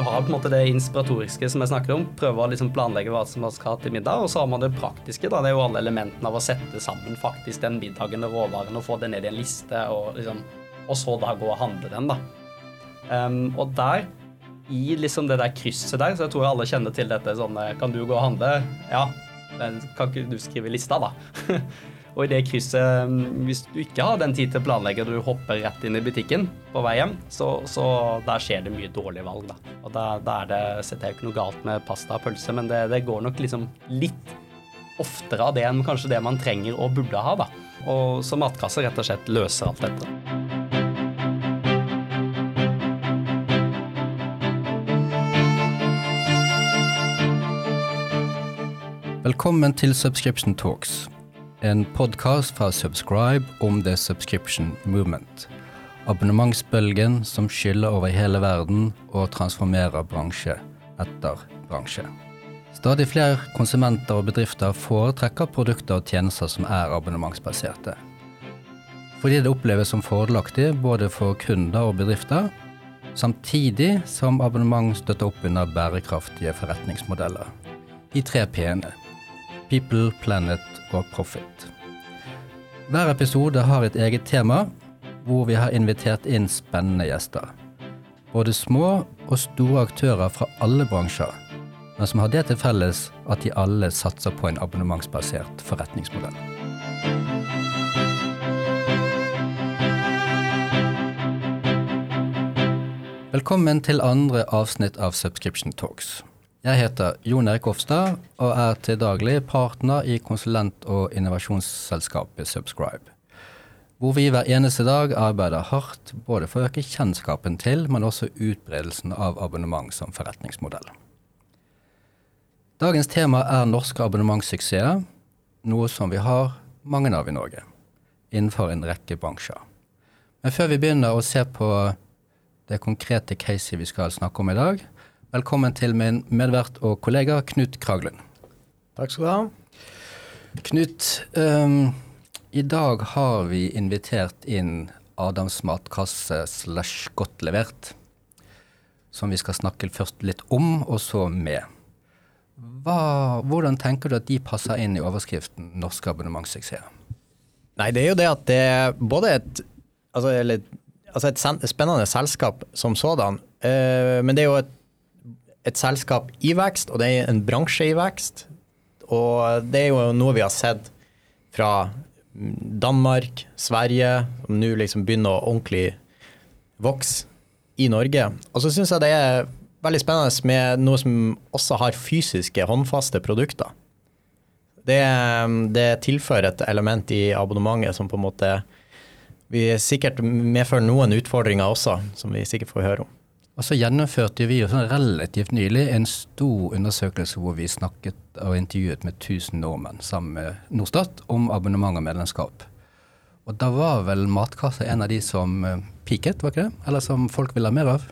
du har på en måte det inspiratoriske som jeg snakket om. Prøve å liksom planlegge hva som man skal ha til middag. Og så har man det praktiske. da, Det er jo alle elementene av å sette sammen faktisk den middagen og råvaren og få det ned i en liste, og, liksom, og så da gå og handle den, da. Um, og der, i liksom det der krysset der, så jeg tror alle kjenner til dette sånn Kan du gå og handle? Ja. Men kan ikke du skrive lista, da? Og i det krysset, mm, hvis du ikke har den tid til å planlegge, og du hopper rett inn i butikken på vei hjem, så, så der skjer det mye dårlige valg, da. Og da, da er det, setter jeg ikke noe galt med pasta og pølse, men det, det, går nok liksom litt oftere av det enn kanskje det man trenger og burde ha, da. Og så matkasse rett og slett løser alt dette. Velkommen til Subscription Talks en podkast fra Subscribe om The Subscription Movement. Abonnementsbølgen som skyller over hele verden og transformerer bransje etter bransje. Stadig flere konsumenter og bedrifter foretrekker produkter og tjenester som er abonnementsbaserte. Fordi det oppleves som fordelaktig både for kunder og bedrifter, samtidig som abonnement støtter opp under bærekraftige forretningsmodeller. De tre p-ene People, Planet og Profit. Hver episode har et eget tema, hvor vi har invitert inn spennende gjester. Både små og store aktører fra alle bransjer, men som har det til felles at de alle satser på en abonnementsbasert forretningsmodell. Velkommen til andre avsnitt av Subscription Talks. Jeg heter Jon Erik Hofstad og er til daglig partner i konsulent- og innovasjonsselskapet Subscribe. Hvor vi hver eneste dag arbeider hardt både for å øke kjennskapen til, men også utbredelsen av abonnement som forretningsmodell. Dagens tema er norske abonnementssuksesser, noe som vi har mange av i Norge, innenfor en rekke bransjer. Men før vi begynner å se på det konkrete caset vi skal snakke om i dag, Velkommen til min medvert og kollega Knut Kraglund. Takk skal du ha. Knut, um, i dag har vi invitert inn Adams matkasse slash godt levert, som vi skal snakke først litt om, og så med. Hva, hvordan tenker du at de passer inn i overskriften 'Norske abonnementssuksesser'? Nei, det er jo det at det er både et, altså, eller, altså et spennende selskap som sådan, uh, men det er jo et et selskap i vekst, og det er en bransje i vekst. Og det er jo noe vi har sett fra Danmark, Sverige, som nå liksom begynner å ordentlig vokse i Norge. Og så syns jeg det er veldig spennende med noe som også har fysiske, håndfaste produkter. Det, det tilfører et element i abonnementet som på en måte vi sikkert medfører noen utfordringer også, som vi sikkert får høre om. Og så gjennomførte vi sånn relativt nylig en stor undersøkelse hvor vi snakket og intervjuet med 1000 nordmenn sammen med Norstat om abonnement og medlemskap. Og da var vel matkasse en av de som piket, var ikke det? Eller som folk ville ha mer av?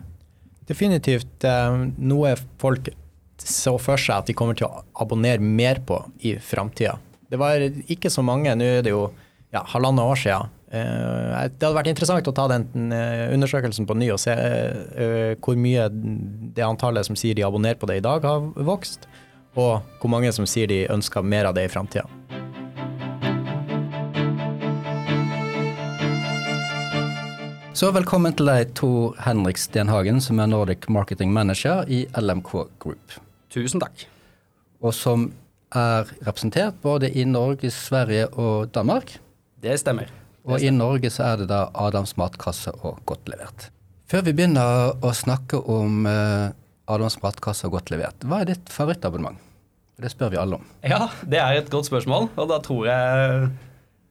Definitivt uh, noe folk så for seg at de kommer til å abonnere mer på i framtida. Det var ikke så mange, nå er det jo ja, halvannet år siden Eh, det hadde vært interessant å ta den eh, undersøkelsen på ny og se eh, hvor mye det antallet som sier de abonnerer på det i dag, har vokst, og hvor mange som sier de ønsker mer av det i framtida. Så velkommen til deg, Tor Henrik Stenhagen, som er Nordic Marketing Manager i LMK Group. Tusen takk. Og som er representert både i Norge, Sverige og Danmark. Det stemmer. Og i Norge så er det da Adams matkasse og Godt levert. Før vi begynner å snakke om uh, Adams matkasse og Godt levert, hva er ditt favorittabonnement? Det spør vi alle om. Ja, det er et godt spørsmål, og da tror jeg,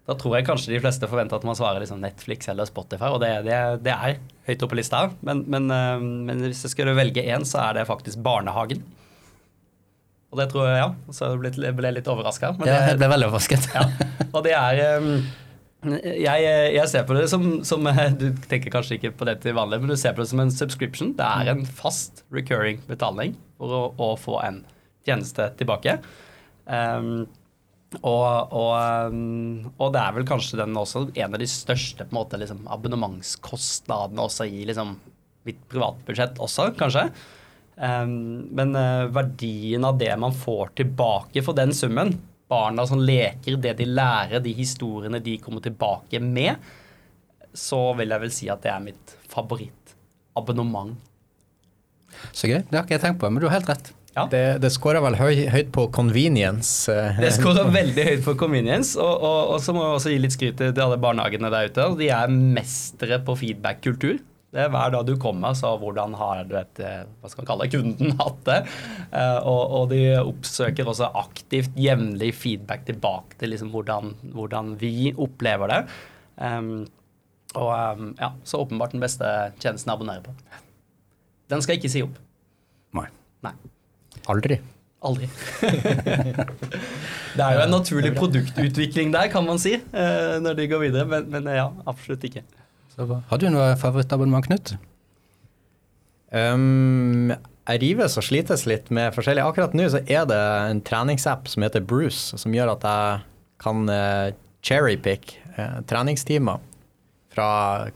da tror jeg kanskje de fleste forventer at man svarer liksom Netflix eller Spotify, og det, det, det er høyt oppe på lista. Men, men, uh, men, hvis jeg skulle velge én, så er det faktisk Barnehagen. Og det tror jeg, ja. Så jeg ble, ble litt overraska. Ja, jeg ble veldig overrasket. ja, og det er um, jeg, jeg, ser på det som, som, Du tenker kanskje ikke på det til vanlig, men du ser på det som en subscription. Det er en fast recurring betaling for å, å få en tjeneste tilbake. Um, og, og, um, og, det er vel kanskje den også en av de største måte, liksom, abonnementskostnadene også i liksom, mitt privatbudsjett også, kanskje. Um, men uh, verdien av det man får tilbake for den summen, barna som leker, det de lærer, de historiene de kommer tilbake med, så vil jeg vel si at det er mitt favorittabonnement. Så gøy. Det har ikke jeg tenkt på, men du har helt rett. Ja. Det, det scorer vel høy, høyt på convenience. Eh. Det scorer veldig høyt på convenience, og, og, og, så må jeg også gi litt skryt til alle barnehagene der ute. De er mestere på feedback-kultur. Det er Hver dag du kommer, så hvordan har du et eh, hva skal man kalle kunden hatt det? Uh, og, og, de oppsøker også aktivt jevnlig feedback tilbake til liksom hvordan, hvordan, vi opplever det. Um, og um, ja, så åpenbart den beste tjenesten å abonnere på. Den skal ikke si opp. Nei. Nei. Aldri. Aldri. det er jo en naturlig produktutvikling der, kan man si, uh, når de går videre, men, men ja, absolutt ikke. Har du noe favorittabonnement, Knut? Um, jeg rives og slites litt med forskjellig. Akkurat nå så er det en treningsapp som heter Bruce, som gjør at jeg kan uh, cherrypick uh, treningstimer fra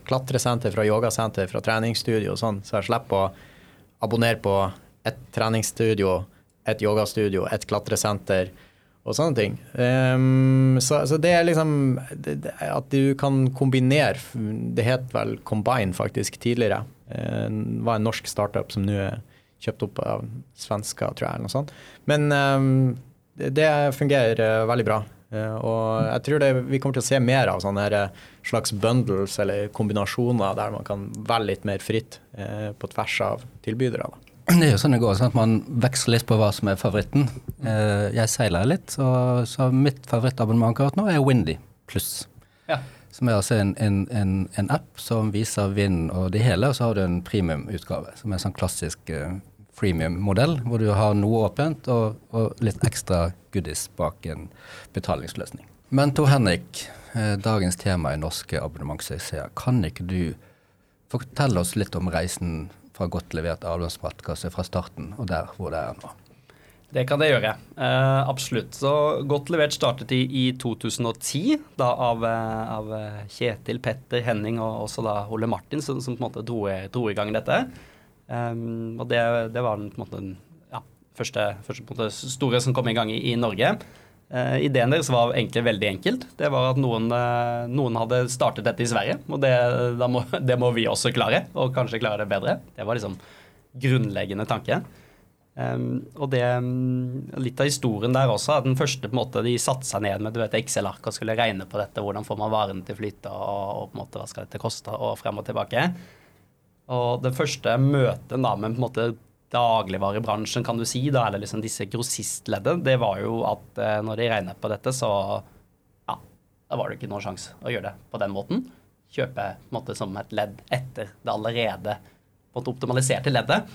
klatresenter, fra yogasenter, fra treningsstudio og sånn, så jeg slipper å abonnere på et treningsstudio, et yogastudio, et klatresenter og sånne ting. Um, så, så, det er liksom det, det, At du kan kombinere Det het vel Combine faktisk tidligere. Uh, det var en norsk startup som nå er kjøpt opp av svensker, tror jeg, eller noe sånt. Men um, det, fungerer uh, veldig bra. Uh, og jeg tror det, vi kommer til å se mer av sånne her, slags bundles eller kombinasjoner der man kan velge litt mer fritt på tvers av tilbydere. Da. Det er jo sånn det går, sånn at man veksler litt på hva som er favoritten. Eh, jeg seiler litt, så, så mitt favorittabonnement akkurat nå er Windy pluss. Ja. Som er altså en, en, en, en, app som viser vind og det hele, og så har du en premiumutgave, som er en sånn klassisk uh, freemium-modell, hvor du har noe åpent og, og, litt ekstra goodies bak en betalingsløsning. Men Tor Henrik, eh, dagens tema i norske abonnementssuksesser, kan ikke du fortelle oss litt om reisen fra godt levert avlønnsmatkasse fra starten og der hvor det er nå? Det kan det gjøre. Eh, absolutt. Så Godt levert startet i, i 2010, da av, eh, av, Kjetil, Petter, Henning og også da Ole Martin, som, som på en måte dro, dro i gang dette. Um, og det, det, var den på en måte ja, første, første måte, store som kom i gang i, i Norge. Uh, ideen deres var egentlig veldig enkelt. Det var at noen, uh, noen hadde startet dette i Sverige, og det, må, det, må, vi også klare, og kanskje klare det bedre. Det var liksom grunnleggende tanke. Um, og det, um, Litt av historien der også, at den første på en måte, de satte seg ned med et Excel-ark og skulle regne på dette, hvordan får man varene til å flyte, og, og, på en måte, hva skal dette koste, og frem og tilbake. Og det første møtet da med på en måte dagligvarebransjen, kan du si, da, eller liksom disse grossistleddene, det var jo at eh, når de regnet på dette, så ja, da var det ikke noen sjanse å gjøre det på den måten. Kjøpe på en måte som et ledd etter det allerede på en optimaliserte leddet.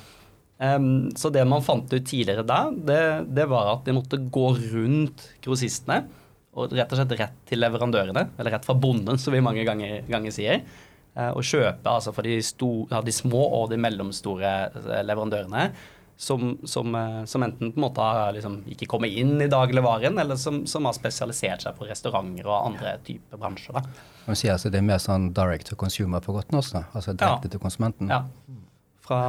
Um, så det man fant ut tidligere da, det, det, var at de måtte gå rundt grossistene og rett og slett rett til leverandørene, eller rett fra bonden, som vi mange ganger, ganger sier å eh, kjøpe altså for de, store, de, små og de mellomstore eh, leverandørene. Som, som, eh, som, enten på en måte liksom ikke kommet inn i dagligvaren, eller som, som, har spesialisert seg på restauranter og andre typer bransjer. Da. Man sier altså Det er mer sånn direct to consumer på godt norsk? Altså direkte ja. til konsumenten? Ja. Fra,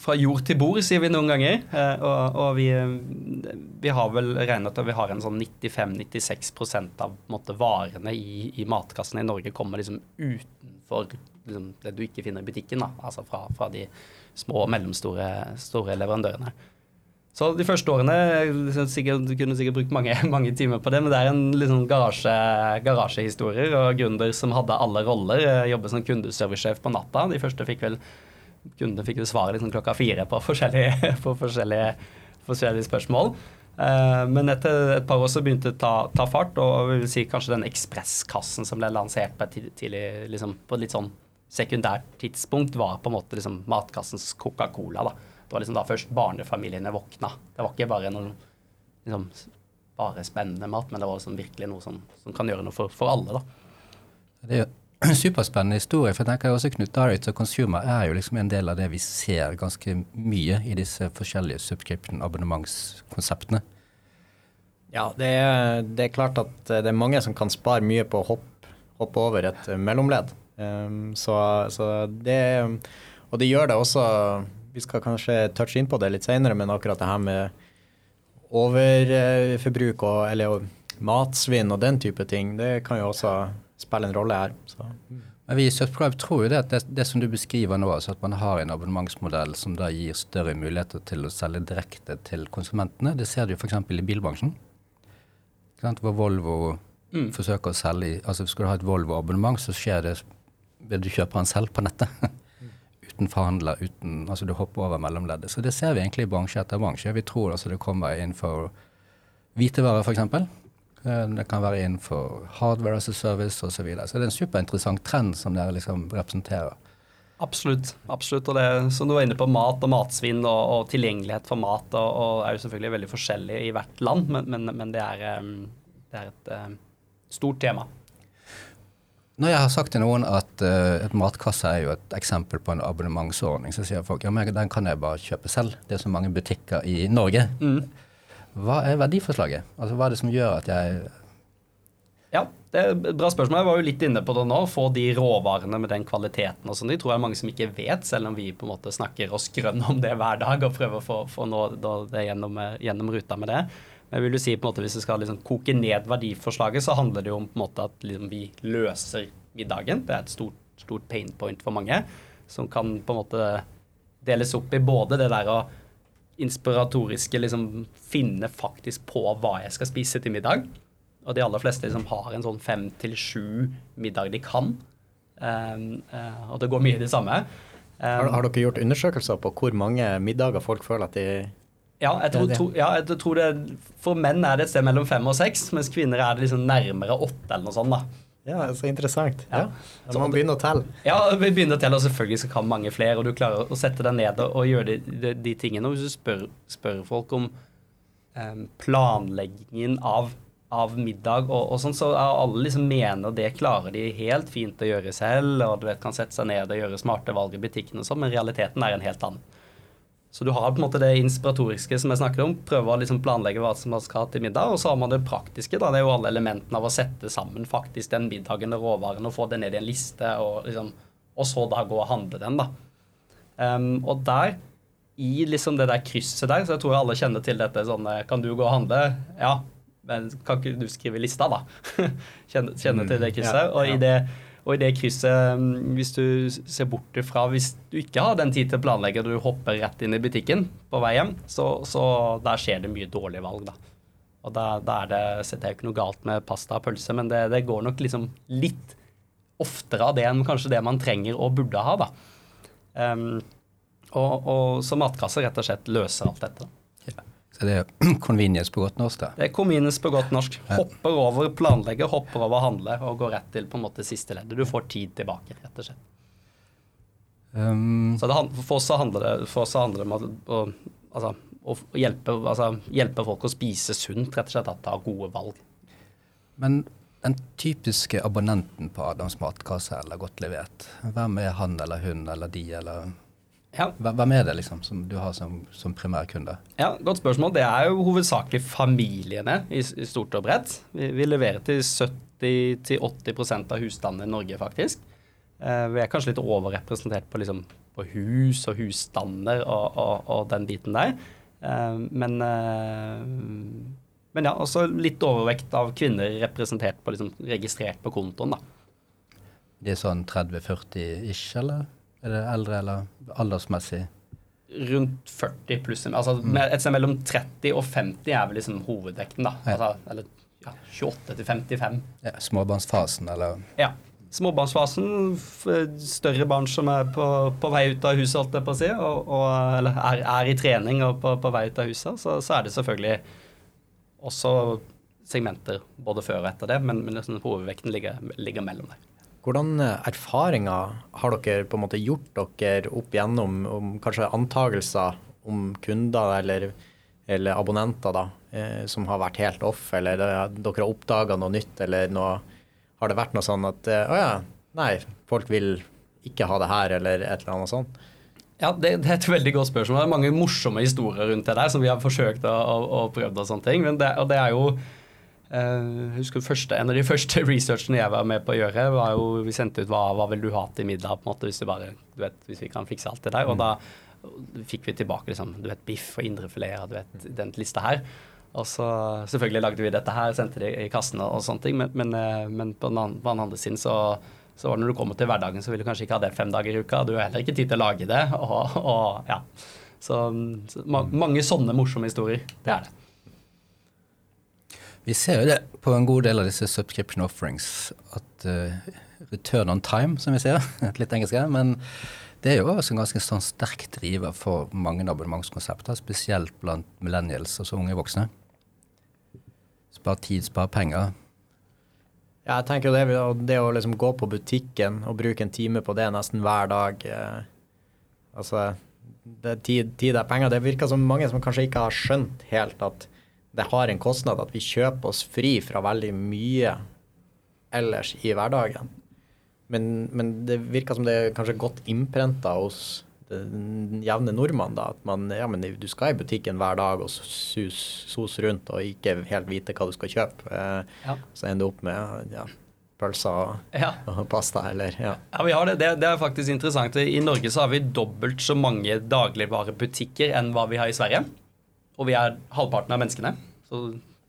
fra, jord til bord, sier vi noen ganger. Eh, og, og vi, vi, har vel regnet at vi har en sånn 95-96% av måte, varene i, i matkassen i Norge kommer liksom utenfor liksom, det du ikke finner i butikken. Da. Altså fra, fra de små og mellomstore leverandørene. Så de første årene liksom, sikkert, Du kunne sikkert brukt mange, mange, timer på det, men det er en liksom, garasje, garasjehistorier og gründer som hadde alle roller. Jobbet som kundeservicesjef på natta. De første fikk vel kundene fikk jo svare liksom klokka fire på forskjellige, på forskjellige, forskjellige spørsmål. Uh, men etter et par år så begynte det å ta, ta, fart, og vi vil si kanskje den ekspresskassen som ble lansert på et, tidlig, liksom, på et litt sånn sekundært tidspunkt, var på en måte liksom matkassens Coca-Cola. da. Det var liksom da først barnefamiliene våkna. Det var ikke bare noe liksom, bare spennende mat, men det var liksom virkelig noe som, som kan gjøre noe for, for alle. da. Det er jo superspennende historie. For jeg tenker også Knut Direct og Consumer er jo liksom en del av det vi ser ganske mye i disse forskjellige subscription-abonnementskonseptene. Ja, det er, det er, klart at det er mange som kan spare mye på å hoppe, hoppe over et mellomledd. Um, så, så, det Og det gjør det også vi skal kanskje touche inn på det litt senere, men akkurat det her med overforbruk og eller matsvinn og den type ting, det kan jo også spille en rolle her. Så. Men vi i Subscribe tror jo det at det, det, som du beskriver nå, altså at man har en abonnementsmodell som da gir større muligheter til å selge direkte til konsumentene, det ser du f.eks. i bilbransjen. Hvor Volvo mm. forsøker å selge altså Skal du ha et Volvo-abonnement, så skjer det ved du kjøper den selv på nettet. uten forhandler, uten, altså du hopper over mellomleddet. Så det ser vi egentlig i bransje etter bransje. Vi tror altså det kommer innenfor hvitevarer, f.eks. Eh, det kan være innenfor hardware as a service osv. Så, videre. så det er en superinteressant trend som dere liksom representerer. Absolutt. absolutt. Og det som du var inne på, mat og matsvinn og, og tilgjengelighet for mat og, og, er jo selvfølgelig veldig forskjellig i hvert land, men, men, men det, er, eh, det, er, et uh, stort tema. Når jeg har sagt til noen at uh, et matkasse er jo et eksempel på en abonnementsordning, så sier folk ja, men den kan jeg bare kjøpe selv. Det er så mange butikker i Norge. Mm. Hva er verdiforslaget? Altså, Hva er det som gjør at jeg Ja, det er et bra spørsmål. Jeg var jo litt inne på det nå. Få de råvarene med den kvaliteten og sånn. De tror jeg er mange som ikke vet, selv om vi på en måte snakker oss grønne om det hver dag og prøver å få, få nå det gjennom, gjennom, ruta med det. Men jeg vil jo si på en måte hvis vi skal liksom koke ned verdiforslaget, så handler det jo om på en måte at liksom vi løser middagen. Det er et stort, stort pain point for mange, som kan på en måte deles opp i både det der å inspiratoriske liksom finne faktisk på hva jeg skal spise til middag. Og de aller fleste liksom har en sånn fem til sju middag de kan. Um, uh, og det går mye i det samme. Um, har, har, dere gjort undersøkelser på hvor mange middager folk føler at de ja, jeg tror, to, ja, jeg tror det For menn er det et sted mellom fem og seks, mens kvinner er det liksom nærmere åtte eller noe sånt. da. Ja, så interessant. Ja. ja. Man begynner å telle. Ja, vi begynner å telle, og selvfølgelig så kan mange flere. Og du klarer å sette deg ned og, gjøre de, de, de, tingene. Og hvis du spør, spør folk om um, planleggingen av, av middag og, og, sånn, så er alle liksom mener det klarer de helt fint å gjøre selv, og du vet, kan sette seg ned og gjøre smarte valg i butikken og sånn, men realiteten er en helt annen. Så du har på en måte det inspiratoriske som jeg snakket om, prøve å liksom planlegge hva som man skal ha til middag, og så har man det praktiske. da, Det er jo alle elementene av å sette sammen faktisk den middagen og råvaren og få det ned i en liste, og, liksom, og så da gå og handle den. da. Um, og der, i liksom det der krysset der, så jeg tror alle kjenner til dette sånn Kan du gå og handle? Ja. Men kan ikke du skrive lista, da? kjenner, kjenner til det krysset. Mm, og i det og i det krysset, mm, hvis du ser bort fra Hvis du ikke har den tid til å planlegge, og du hopper rett inn i butikken på vei hjem, så, så der skjer det mye dårlige valg, da. Og da, da er det, setter jeg ikke noe galt med pasta og pølse, men det, det, går nok liksom litt oftere av det enn kanskje det man trenger og burde ha, da. Um, og, og, så matkasser rett og slett løser alt dette. Så det er convenience på godt norsk? da? Det er convenience på godt norsk. Hopper over planlegge, hopper over handle og går rett til på en måte siste leddet. Du får tid tilbake, rett og slett. Um, så det, for oss handler det, for oss handler det om å, altså, å hjelpe, altså, hjelpe, folk å spise sunt, rett og slett at ta gode valg. Men den typiske abonnenten på Adams matkasse eller Godt levert, hvem er han eller hun eller de eller ja. Hvem er det liksom som du har som, som primærkunde? Ja, Godt spørsmål. Det er jo hovedsakelig familiene i, i stort og bredt. Vi, vi leverer til 70-80% av husstandene i Norge, faktisk. Eh, vi er kanskje litt overrepresentert på, liksom, på hus og husstander og, og, og, den biten der. Eh, men, eh, men ja, også litt overvekt av kvinner representert på, liksom, registrert på kontoen, da. Det er sånn 30-40 ish, eller? Er det eldre eller aldersmessig? Rundt 40 pluss. Altså mm. et sted mellom 30 og 50 er vel liksom hovedvekten, da. Ja. Altså, eller ja, 28 til 55. Ja, småbarnsfasen, eller? Ja. Småbarnsfasen, større barn som er på, på vei ut av huset, holdt jeg på å si, og, og, eller er, er, i trening og på, på vei ut av huset, så, så, er det selvfølgelig også segmenter både før og etter det, men, men liksom hovedvekten ligger, ligger mellom der. Hvordan eh, erfaringer har dere på en måte gjort dere opp igjennom om kanskje antagelser om kunder eller, eller abonnenter da, eh, som har vært helt off, eller dere har oppdaga noe nytt, eller noe, har det vært noe sånn at eh, å ja, nei, folk vil ikke ha det her, eller et eller annet sånt? Ja, det, det, er et veldig godt spørsmål. Det er mange morsomme historier rundt det der som vi har forsøkt å, å, å prøve og sånne ting. Men det, og det er jo Uh, husker første, En av de første researchene jeg var med på å gjøre, var jo vi sendte ut hva, hva vil du ha til middag, på en måte, hvis, du bare, du vet, hvis vi kan fikse alt det der. Og mm. da fikk vi tilbake liksom, du vet, biff og indrefileter, du vet, den lista her. Og så selvfølgelig lagde vi dette her, sendte det i kassene og sånne ting, men, men, eh, men på, den andre, på, den andre, siden så, så var det når du kommer til hverdagen, så vil du kanskje ikke ha det fem dager i uka. Du har heller ikke tid til å lage det. Og, og ja. Så, så mange sånne morsomme historier. Det er det. Vi ser jo det på en god del av disse subscription offerings at uh, return on time, som vi sier, litt engelsk, men det er jo også en ganske sånn sterk driver for mange abonnementskonsepter, spesielt blant millennials, altså unge voksne. Spar tid, spar penger. Ja, jeg tenker det, det å liksom gå på butikken og bruke en time på det nesten hver dag eh, Altså, tid, tid er penger. Det virker som mange som kanskje ikke har skjønt helt at det har en kostnad at vi kjøper oss fri fra veldig mye ellers i hverdagen. Men, men, det virker som det er kanskje godt innprenta hos den jevne nordmann. da, At man, ja, men du skal i butikken hver dag og sus, sos rundt og ikke helt vite hva du skal kjøpe. Eh, ja. Så ender du opp med ja, pølser og, ja. og, pasta, eller ja. Ja, vi har det. det. det. er faktisk interessant. I Norge så har vi dobbelt så mange dagligvarebutikker enn hva vi har i Sverige. Og vi er halvparten av menneskene. Så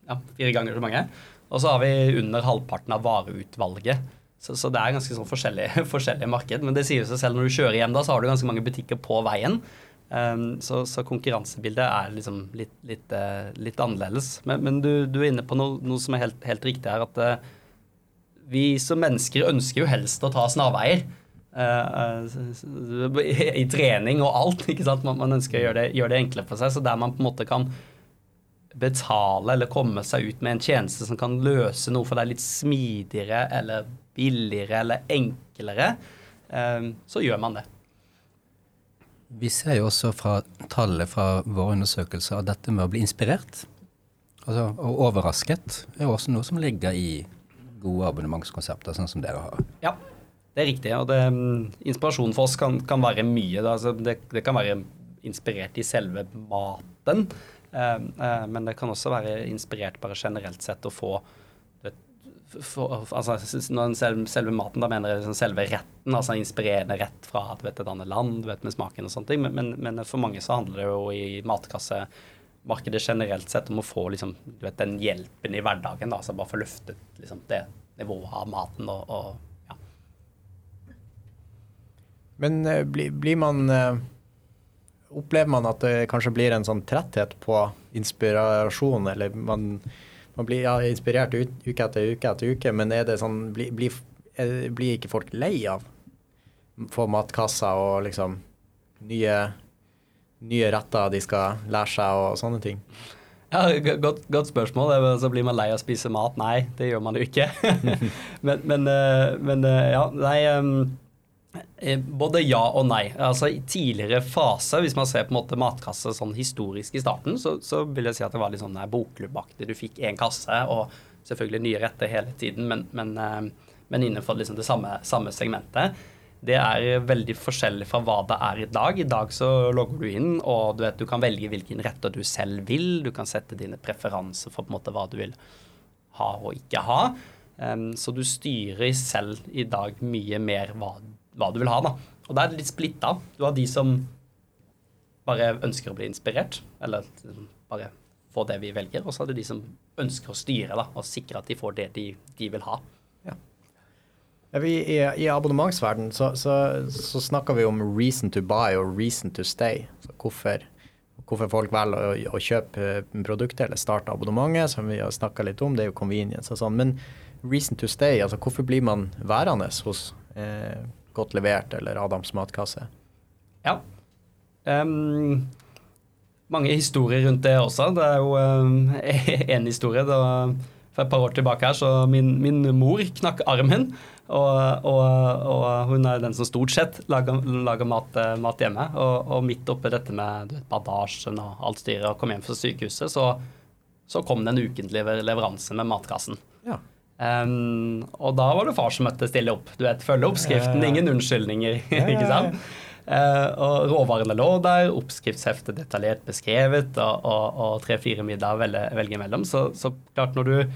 ja, fire ganger så mange. Og så har vi under halvparten av vareutvalget. Så, så, det er ganske sånn forskjellig, forskjellig, marked. Men det sier seg selv når du kjører hjem, da, så har du ganske mange butikker på veien. Um, så, så, konkurransebildet er liksom litt, litt, uh, litt annerledes. Men, men du, du, er inne på noe, noe som er helt, helt, riktig her, at uh, vi som mennesker ønsker jo helst å ta snarveier. Uh, I trening og alt. ikke sant? Man, man ønsker å gjøre det, gjøre det enklere for seg. Så der man på en måte kan betale eller komme seg ut med en tjeneste som kan løse noe for deg litt smidigere eller billigere eller enklere, ehm, så gjør man det. Vi ser jo også fra tallet fra våre undersøkelser at dette med å bli inspirert altså, og overrasket er også noe som ligger i gode abonnementskonsepter, sånn som dere har. Ja, det er riktig. Og det, Inspirasjonen for oss kan, kan være mye. Altså, det, det, kan være inspirert i selve maten, eh, eh, men det kan også være inspirert bare generelt sett å få for, altså, selve, selve, maten, da mener jeg liksom selve retten, altså inspirerende rett fra vet, et annet land, vet, med smaken og sånne ting. Men, men, men, for mange så handler det jo i matkassemarkedet generelt sett om å få liksom, vet, den hjelpen i hverdagen. Da, altså bare få løftet liksom, det nivået av maten og, og. Men uh, blir, blir man uh, Opplever man at det kanskje blir en sånn tretthet på inspirasjon, eller man man blir ja, inspirert uke etter uke etter uke, men er det sånn, blir, blir, ikke folk lei av få matkasser og liksom nye, nye retter de skal lære seg og sånne ting? Ja, godt, godt, spørsmål. Så blir man lei av å spise mat? Nei, det gjør man jo ikke. men, men, eh, men, eh, ja, nei Eh, både ja og nei. Altså I tidligere fase, hvis man ser på en måte matkasse sånn historisk i starten, så, så vil jeg si at det var litt sånn bokklubbaktig. Du fikk én kasse og selvfølgelig nye retter hele tiden, men, men, eh, men innenfor liksom det samme, samme, segmentet. Det er veldig forskjellig fra hva det er i dag. I dag så logger du inn, og du, vet, du kan velge hvilken retter du selv vil. Du kan sette dine preferanser for på en måte hva du vil ha og ikke ha. Så du styrer selv i dag mye mer hva hva du vil ha. da. Og det er litt splitta. Du har de som bare ønsker å bli inspirert, eller bare få det vi velger. Og så er det de som ønsker å styre da, og sikre at de får det de, de vil ha. Ja. Vi, I i abonnementsverden så, så, så, snakker vi om reason to buy og reason to stay. Så hvorfor, hvorfor folk velger å, å, kjøpe produkter eller starte abonnementet, som vi har snakka litt om, det er jo convenience og sånn. Men reason to stay, altså hvorfor blir man værende hos eh, godt levert eller Adams matkasse. Ja. Um, mange historier rundt det også. Det er jo um, en historie. Da, for et par år tilbake her, så min, min mor knakk armen. Og, og, og, hun er den som stort sett lager, lager mat, mat, hjemme. Og, og, midt oppi dette med vet, badasjen og alt styret og kom hjem fra sykehuset, så, så kom det en ukentlig leveranse med matkassen. Ja. Um, og da var det far som møtte stille opp. Du vet, Følge oppskriften, ingen unnskyldninger. ikke sant? Uh, og råvarene lå der, oppskriftsheftet detaljert beskrevet, og, og, og tre-fire middager velge, velge imellom. Så, så, klart, når du,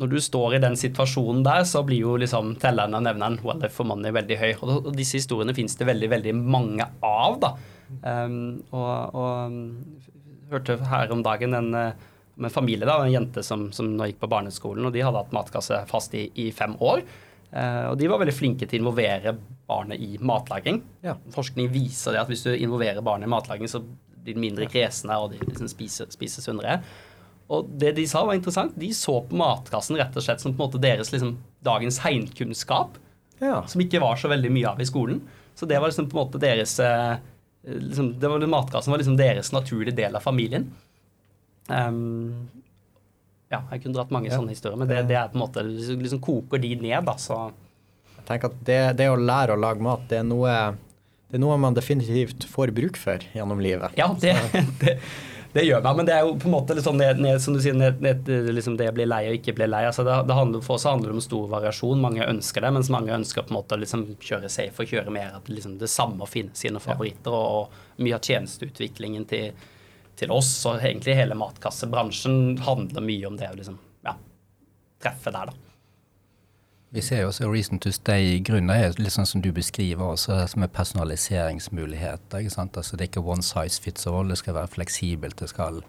når du står i den situasjonen der, så blir jo liksom telleren og nevneren well, for money veldig høy. Og, og disse historiene finnes det veldig, veldig mange av. da. Um, og, og hørte her om dagen en, eh, om en familie, da, en jente som, som gikk på barneskolen, og de hadde hatt matkasse fast i, i fem år. Uh, og de var veldig flinke til å involvere barnet i matlaging. Ja. Forskning viser det at hvis du involverer barnet i matlaging, så blir de mindre kresne, og de liksom spiser, spiser sunnere. Og det de sa, var interessant. De så på matkassen rett og slett som på en måte deres liksom, dagens heimkunnskap, Ja. som ikke var så veldig mye av i skolen. Så det var liksom på en måte deres eh, liksom, det var, Matkassen var liksom deres naturlige del av familien. Um, ja, jeg kunne dratt mange Ja. sånne historier, men det, det er på en måte liksom, liksom koker de ned, da, så Jeg tenker at det, det å lære å lage mat, det er noe det er noe man definitivt får bruk for gjennom livet. Ja, det, det, det gjør meg, men det er jo på en måte litt sånn ned, ned, som du sier, liksom det å bli lei og ikke bli lei. Altså det, det handler, for oss handler det om stor variasjon. Mange ønsker det, mens mange ønsker på en måte å liksom kjøre safe og kjøre mer at liksom det samme og finne sine favoritter. Og, og mye av tjenesteutviklingen til, til oss og egentlig hele matkassebransjen handler mye om det å liksom, ja, treffe der, da. Vi ser jo også Reason to Stay grunnen er litt sånn som du beskriver også, som er personaliseringsmuligheter. ikke sant? Altså Det er ikke one size fits all, det skal være fleksibelt. det skal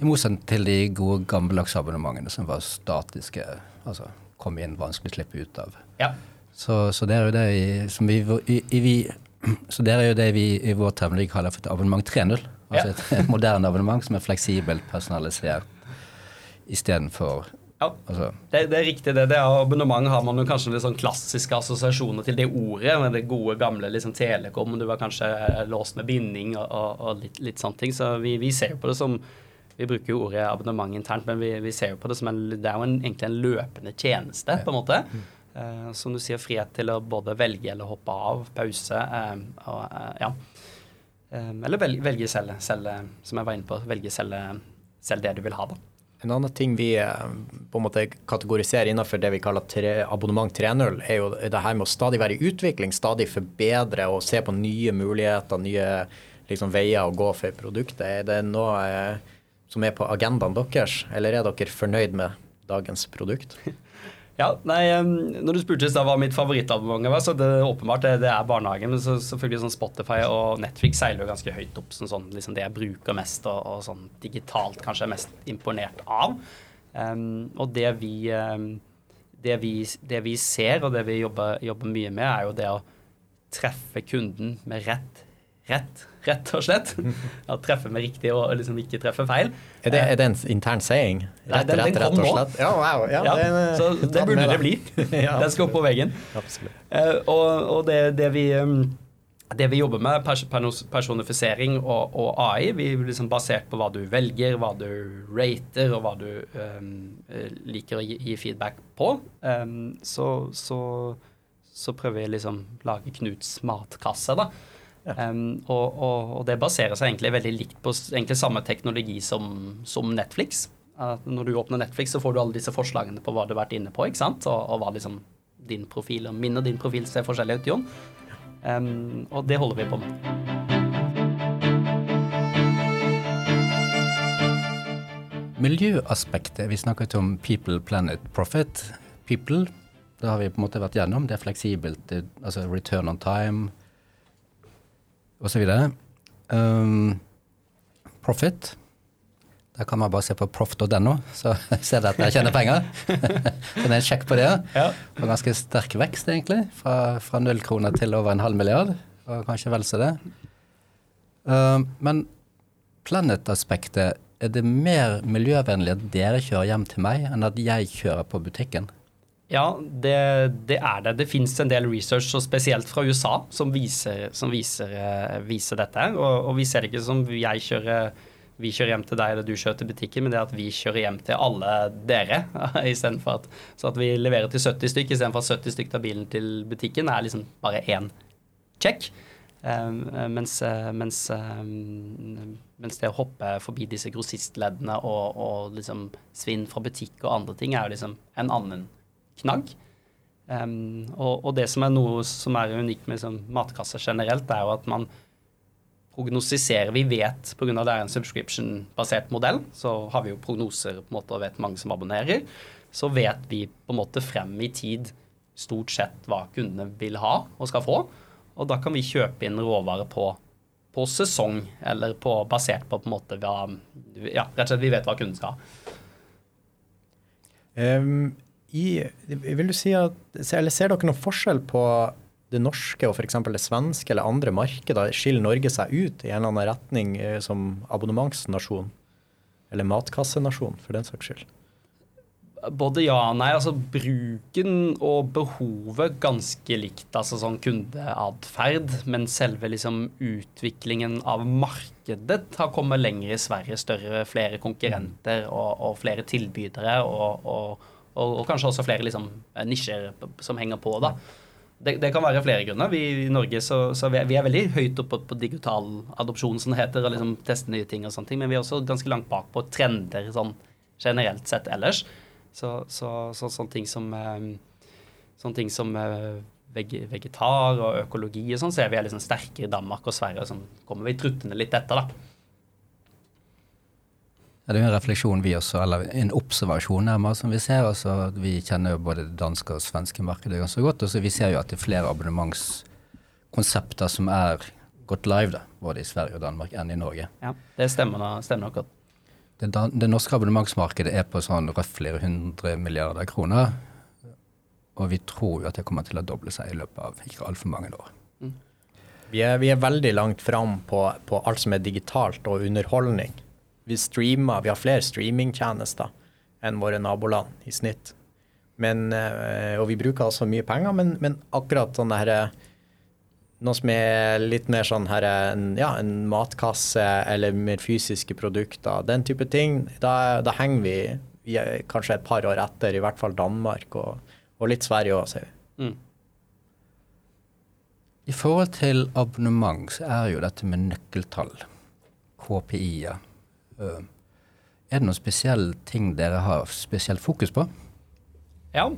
I motsetning til de gode gammeldagse abonnementene som var statiske. altså Kom inn, vanskelig å slippe ut av. Ja. Så, så det er jo det vi, som vi, i, i, vi så det er jo det vi i vår terminologi kaller for abonnement 3.0. Altså Ja. et, et moderne abonnement som er fleksibelt personalisert istedenfor ja. altså, Det, det er riktig, det. det er abonnement har man jo kanskje litt sånn klassiske assosiasjoner til det ordet. med Det gode, gamle liksom Telekom. Du var kanskje låst med binding og, og, og litt, litt sånne ting. Så vi, vi ser jo på det som Vi bruker jo ordet abonnement internt, men vi, vi ser jo på det som en Det er jo en, egentlig en løpende tjeneste, på en måte. Eh, som du sier, frihet til å både velge eller hoppe av, pause eh, og eh, ja. Eh, eller velge, velge selv, selv, som jeg var inne på, velge selv, selv det du vil ha, da. En annen ting vi eh, på en måte kategoriserer innenfor det vi kaller tre, abonnement 3.0, er jo det her med å stadig være i utvikling, stadig forbedre og se på nye muligheter, nye liksom, veier å gå for produktet. Er det noe eh, som er på agendaen deres, eller er dere fornøyd med dagens produkt? Ja, nei, når du spurte hva mitt favorittabonnement var, så det åpenbart det, det er barnehagen. Men så, selvfølgelig sånn Spotify og Netflix seiler jo ganske høyt opp som sånn, liksom det jeg bruker mest, og, og sånn digitalt kanskje er mest imponert av. Um, og det vi, um, det vi det vi ser, og det vi jobber, jobber mye med, er jo det å treffe kunden med rett rett, rett og slett. Ja, treffe med riktig og liksom ikke treffe feil. Er det, er det en intern saying? Nei, den- den rett og slett? Ja, wow. Ja, Ja, det, så det burde det bli. Ja. Den skal opp på veggen. Eh, og og det, det, vi, um, det vi jobber med, pers personifisering og, og AI, vi er liksom basert på hva du velger, hva du rater, og hva du um, eh, liker å gi, gi feedback på, um, så, så, så prøver vi liksom lage Knuts matkasse, da. Um, og, og, og det baserer seg egentlig veldig likt på egentlig samme teknologi som, som Netflix. At når du åpner Netflix, så får du alle disse forslagene på hva du har vært inne på, ikke sant? Og, og hva liksom din profil og min og din profil ser forskjellig ut, Jon. Um, og det holder vi på med. Miljøaspektet. Vi snakket om people, planet, profit. People, det har vi på en måte vært gjennom. Det er fleksibelt, det, altså return on time osv. Um, profit. Der kan man bare se på proff.no, så ser dere at jeg tjener penger. så det er en sjekk på det. Ja. Og ganske sterk vekst, egentlig. Fra, fra null kroner til over en halv milliard. Og kanskje vel så det. Um, men Planet-aspektet, er det mer miljøvennlig at dere kjører hjem til meg, enn at jeg kjører på butikken? Ja, det, det er det. Det fins en del research, og spesielt fra USA, som viser, som viser, eh, viser dette. Og, og vi ser det ikke som jeg kjører, vi kjører hjem til deg eller du kjører til butikken, men det at vi kjører hjem til alle dere. At, så at vi leverer til 70 stykk, istedenfor at 70 stykk tar bilen til butikken, er liksom bare én check. Um, mens, eh, mens, um, mens det å hoppe forbi disse grossistleddene og, og liksom svinn fra butikk og andre ting, er jo liksom en annen knagg. Um, og, og det som er noe som er unikt med liksom, matkasser generelt, er jo at man prognostiserer. Vi vet, pga. det er en subscription-basert modell, så har vi jo prognoser på en måte, og vet mange som abonnerer. Så vet vi på en måte frem i tid stort sett hva kundene vil ha og skal få. Og da kan vi kjøpe inn råvarer på på sesong, eller på, basert på på en måte Ja, rett og slett vi vet hva kunden skal ha. Um, i, vil du si at, eller Ser dere noen forskjell på det norske og f.eks. det svenske eller andre markeder? Skiller Norge seg ut i en eller annen retning eh, som abonnementsnasjon? Eller matkassenasjon, for den saks skyld? Både ja og nei. Altså bruken og behovet ganske likt, altså sånn kundeatferd. Men selve liksom utviklingen av markedet har kommet lenger i Sverige. Større, flere konkurrenter og, og flere tilbydere. Og, og, og, kanskje også flere liksom, nisjer som henger på. da. Det, det, kan være flere grunner. Vi i Norge så, så vi, er, vi er veldig høyt oppe på digital adopsjon, som det heter, og liksom teste nye ting og sånne ting. Men vi er også ganske langt bak på trender sånn generelt sett ellers. Så, så, så sånne ting som, eh, sånne ting som eh, vegetar og økologi og sånn, ser vi er liksom sterke i Danmark og Sverige. og sånn kommer vi truttende litt etter, da. Ja, det er jo en refleksjon vi også, eller en observasjon nærmere, som vi ser. altså Vi kjenner jo både det danske og svenske markedet ganske godt. og så Vi ser jo at det er flere abonnementskonsepter som er gått live, da, både i Sverige og Danmark, enn i Norge. Ja, Det stemmer, stemmer nok godt. Det, det, norske abonnementsmarkedet er på sånn røftlig 100 milliarder kroner. Og vi tror jo at det kommer til å doble seg i løpet av ikke altfor mange år. Mm. Vi, er, vi, er, veldig langt fram på, på, alt som er digitalt og underholdning. Vi streamer, vi har flere streamingtjenester enn våre naboland i snitt. Men, eh, og vi bruker altså mye penger, men, men akkurat sånn herre noe som er litt mer sånn her, en, ja, en matkasse eller mer fysiske produkter, den type ting, da, da henger vi, vi kanskje et par år etter, i hvert fall Danmark og, og litt Sverige òg, ser vi. Mm. I forhold til abonnement så er jo dette med nøkkeltall, KPI-er Er det noen spesielle ting dere har spesielt fokus på? Ja.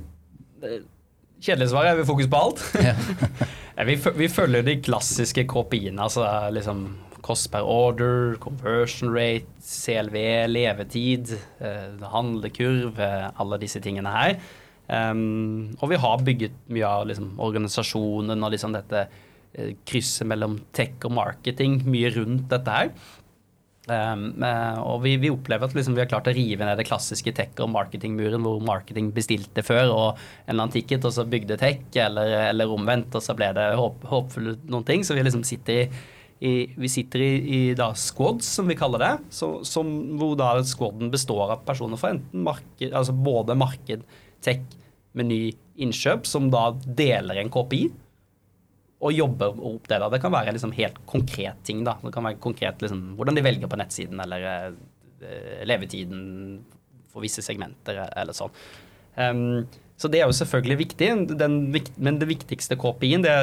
Kjedelig svar er vi fokus på alt. Ja. vi, vi, følger de klassiske KPI-ene, altså liksom cost per order, conversion rate, CLV, levetid, eh, handlekurv, alle disse tingene her. Um, og vi har bygget mye av liksom, organisasjonen og liksom dette eh, krysset mellom tech og marketing mye rundt dette her. Um, og vi, vi, opplever at liksom vi har klart å rive ned det klassiske tech- og marketingmuren, hvor marketing bestilte før og en ticket, og så bygde tech, eller, eller omvendt, og så ble det håp, håpfulle noen ting. Så vi liksom sitter i, i vi sitter i, i da squads, som vi kaller det, så, som, hvor da squaden består av personer fra enten marked, altså både marked, tech, meny, innkjøp, som da deler en KPI og jobber opp det. da. Det kan være liksom helt konkret ting. da. Det kan være konkret liksom, hvordan de velger på nettsiden, eller uh, levetiden for visse segmenter, eller sånn. Um, så det er jo selvfølgelig viktig, den, men det viktigste KPI-en, det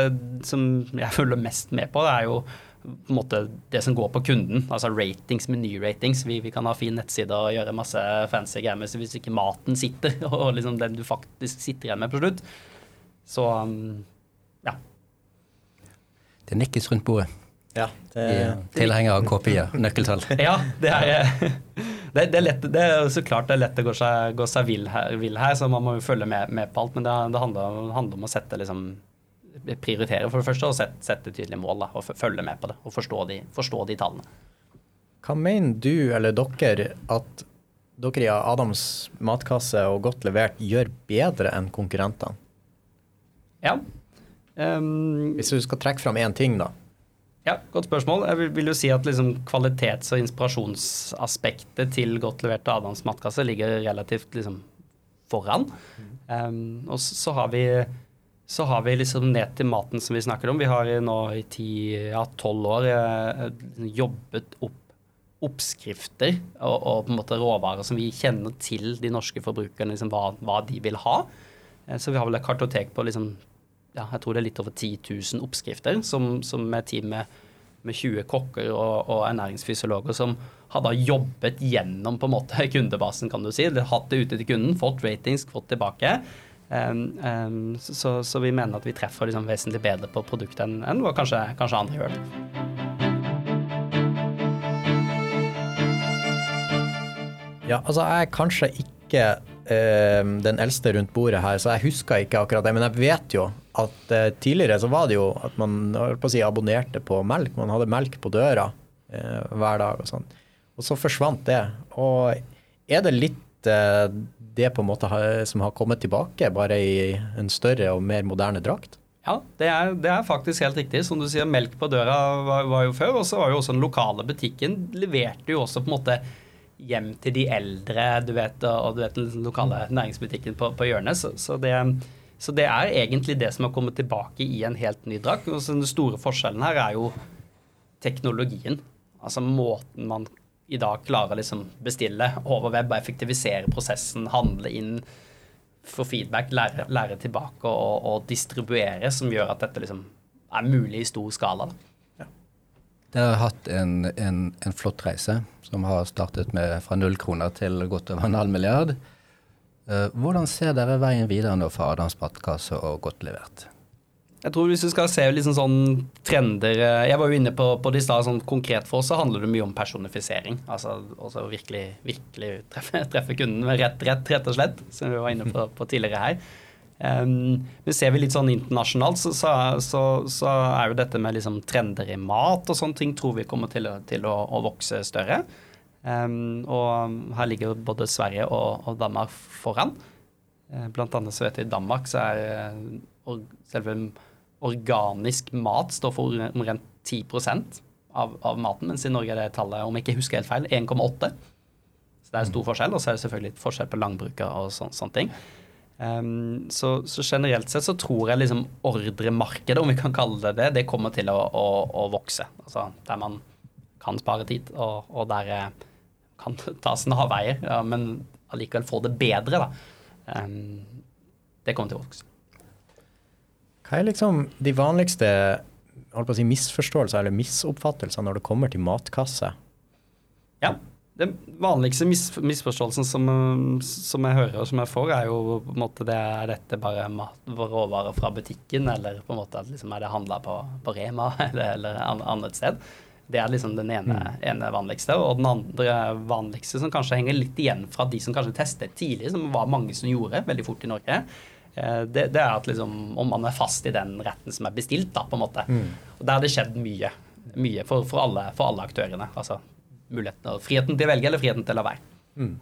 som jeg følger mest med på, det er jo på en måte det som går på kunden. Altså ratings, menyratings. Vi, vi kan ha fin nettside og gjøre masse fancy greier, men hvis ikke maten sitter, og liksom den du faktisk sitter igjen med på slutt, så um, det nikkes rundt bordet. Ja, det, Tilhenger av KPI-er, nøkkeltall. ja, det er, det, det, er lett, det er så klart det er lett å gå seg, gå seg vill, her, vill her, så man må jo følge med, med på alt. Men det, det handler, handler, om å sette liksom, prioritere for det første, og sette, sette tydelige mål. Da, og følge med på det, og forstå de, forstå de tallene. Hva mener du eller dere at dere i Adams matkasse og Godt levert gjør bedre enn konkurrentene? Ja, Um, Hvis du skal trekke fram én ting, da? Ja, godt spørsmål. Jeg vil, vil jo si at liksom kvalitets- og inspirasjonsaspektet til godt levert Adams matkasse ligger relativt liksom foran. Um, og så har vi så har vi liksom ned til maten som vi snakker om. Vi har nå i ti-tolv ja, år eh, jobbet opp oppskrifter og, og, på en måte råvarer som vi kjenner til de norske forbrukerne, liksom hva, hva, de vil ha. Eh, så vi har vel et kartotek på liksom ja, jeg tror det er litt over 10 000 oppskrifter, som, som er team med, med 20 kokker og, og, ernæringsfysiologer som har da jobbet gjennom på en måte kundebasen, kan du si. Eller Hatt det ute til kunden, fått ratings, fått tilbake. Um, um, så, så, vi mener at vi treffer liksom vesentlig bedre på produktet enn, enn hva kanskje, kanskje andre gjør. Ja, altså jeg er kanskje ikke uh, den eldste rundt bordet her, så jeg husker ikke akkurat det. Men jeg vet jo at eh, tidligere så var det jo at man på si, abonnerte på melk. Man hadde melk på døra eh, hver dag og sånn. Og så forsvant det. Og er det litt eh, det på en måte har, som har kommet tilbake, bare i en større og mer moderne drakt? Ja, det er, det er, faktisk helt riktig. Som du sier, melk på døra var, var jo før. Og så var jo også den lokale butikken leverte jo også på en måte hjem til de eldre, du vet, og du vet den lokale næringsbutikken på, på hjørnet. Så, så, det, så, det, er egentlig det som har kommet tilbake i en helt ny drakt. Og den store forskjellen her er jo teknologien. Altså måten man i dag klarer å liksom bestille over web og effektivisere prosessen, handle inn få feedback, lære, lære tilbake og, og, distribuere, som gjør at dette liksom er mulig i stor skala. Ja. Dere har hatt en, en, en, flott reise som har startet med fra null kroner til godt over en halv milliard. Eh, hvordan ser dere veien videre nå for Adams Badekasse og Godt levert? Jeg tror hvis du skal se liksom sånn trender eh, Jeg var jo inne på, på det i stad. Sånn konkret for oss så handler det mye om personifisering. Altså, altså virkelig, virkelig treffe, treffe, kunden med rett, rett, rett og slett, som vi var inne på, på tidligere her. Um, men ser vi litt sånn internasjonalt, så, så, så, så, er jo dette med liksom trender i mat og sånne ting tror vi kommer til å, til å, å vokse større. Um, og her ligger både Sverige og, og Danmark foran. Uh, blant annet så vet jeg i Danmark så er or, selve organisk mat står for omtrent 10 av, av maten, mens i Norge er det tallet, om jeg ikke husker helt feil, 1,8. Så det er stor forskjell. Og så er det selvfølgelig et forskjell på landbruket og sån, sånne ting. Um, så, så, generelt sett så tror jeg liksom ordremarkedet, om vi kan kalle det det, det kommer til å, å, å vokse. Altså der man kan spare tid, og, og der eh, kan ta snarveier, ja, men allikevel få det bedre, da. Um, det kommer til å vokse. Hva er liksom de vanligste si, misforståelser eller misoppfattelser når det kommer til matkasse? Ja, den vanligste mis misforståelsen som, som, jeg hører og som jeg får, er jo på en måte det er dette bare mat, råvarer fra butikken, eller på en måte at liksom er det handla på, på, Rema eller, eller annet sted. Det er liksom den ene, mm. ene, vanligste. Og den andre vanligste, som kanskje henger litt igjen fra de som kanskje testet tidlig, som var mange som gjorde veldig fort i Norge, Eh, det, det, er at liksom, om man er fast i den retten som er bestilt, da, på en måte. Mm. Og Der har det skjedd mye. Mye for, for, alle, for alle, aktørene. Altså muligheten, friheten til å velge eller friheten til å la være. Mm.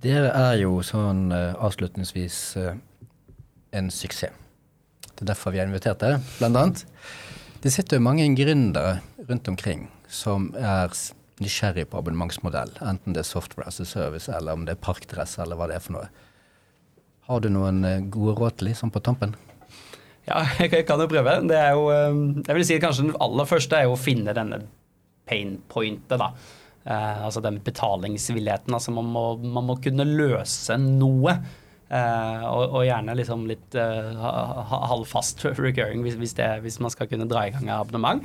Dere er jo sånn uh, avslutningsvis uh, en suksess. Det er derfor vi har invitert dere, blant annet. Det sitter jo mange gründere rundt omkring som er nysgjerrig på abonnementsmodell, enten det er software as a service eller om det er parkdress eller hva det er for noe. Har du noen eh, gode råd til liksom på tampen? Ja, jeg kan jo prøve. Det er jo, eh, jeg vil si kanskje Den aller første er jo å finne denne pain pointet. da. Eh, altså den betalingsvilligheten. Altså man må, man må kunne løse noe. Eh, og, og, gjerne liksom litt eh, halvfast recurring hvis, hvis, det, hvis, man skal kunne dra i gang abonnement.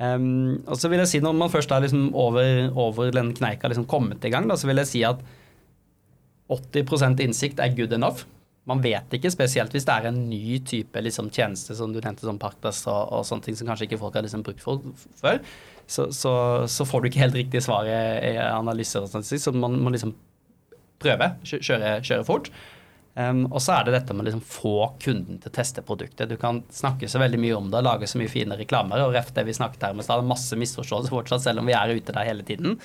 Um, og så vil jeg si Når man først er liksom over, over den kneika liksom kommet i gang, da, så vil jeg si at 80% innsikt er good enough. Man vet ikke, spesielt hvis det er en ny type liksom, tjeneste som du nevnte, som Parkplass og, og, sånne ting som kanskje ikke folk har liksom brukt for, før. Så, så, så, får du ikke helt riktig svar i analyser og sånt, så man må liksom prøve, kjøre, kjøre fort. Um, og så er det dette med å liksom få kunden til å teste produktet. Du kan snakke så veldig mye om det lage så mye fine reklamer. Og ref det vi snakket her med så er det masse misforståelser fortsatt, selv om vi er ute der hele tiden.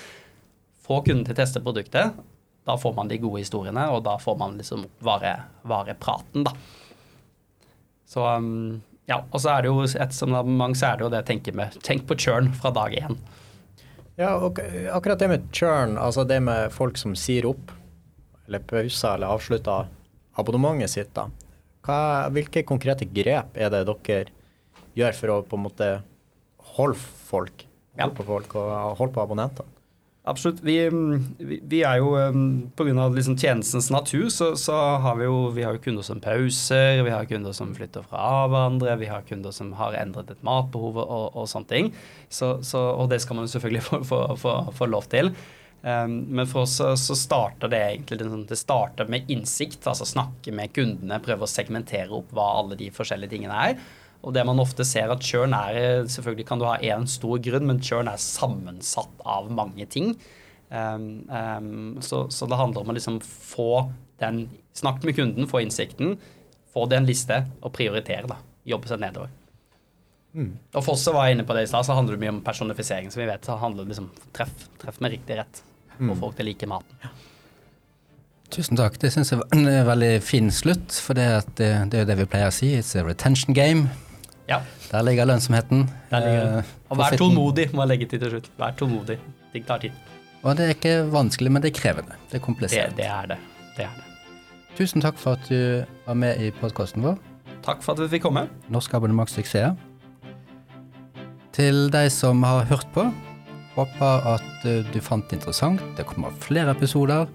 Få kunden til å teste produktet, da får man de gode historiene, og da får man liksom varepraten, da. Så um, ja, og så er det jo et som mange så er det jo det jeg tenker med tenk på churn fra dag én. Ja, og akkurat det med churn, altså det med folk som sier opp, eller pauser eller avslutter abonnementet sitt, da. Hva, hvilke konkrete grep er det dere gjør for å på en måte holde folk, hjelpe folk og holde på abonnentene? Absolutt. Vi, vi, vi, er jo um, Pga. Liksom tjenestens natur så, så, har vi jo vi har jo kunder som pauser, vi har kunder som flytter fra hverandre, vi har kunder som har endret et matbehov og, og sånne ting. Så, så, og det skal man selvfølgelig få, få, få, få lov til. Um, men for oss så, så starter det egentlig sånn, det starter med innsikt. Altså snakke med kundene, prøve å segmentere opp hva alle de forskjellige tingene er. Og det man ofte ser at churn er Selvfølgelig kan du ha én stor grunn, men churn er sammensatt av mange ting. Um, um, så, så, det handler om å liksom få den Snakk med kunden, få innsikten. få det en liste og prioritere, da. Jobbe seg nedover. Og Fosse var inne på det i stad, så handler det mye om personifisering. Som vi vet, så handler det liksom treff, treff med riktig rett. Få folk til å like maten. Tusen takk. Det syns jeg var en veldig fin slutt, for det, at det, det er jo det vi pleier å si. It's a retention game. Ja. Der ligger lønnsomheten. Der ligger. Eh, Og vær tålmodig, må jeg legge til til slutt. Vær tålmodig. Ting tar tid. Og det er ikke vanskelig, men det er krevende. Det er komplisert. det er det. Det er det. Tusen takk for at du var med i podkasten vår. Takk for at vi fikk komme. Norsk abonnementssuksess. Til deg som har hørt på, håper at eh, du fant det interessant. Det kommer flere episoder.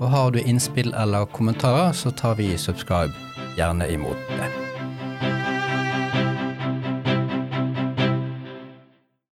Og har du innspill eller kommentarer, så tar vi subscribe gjerne imot det.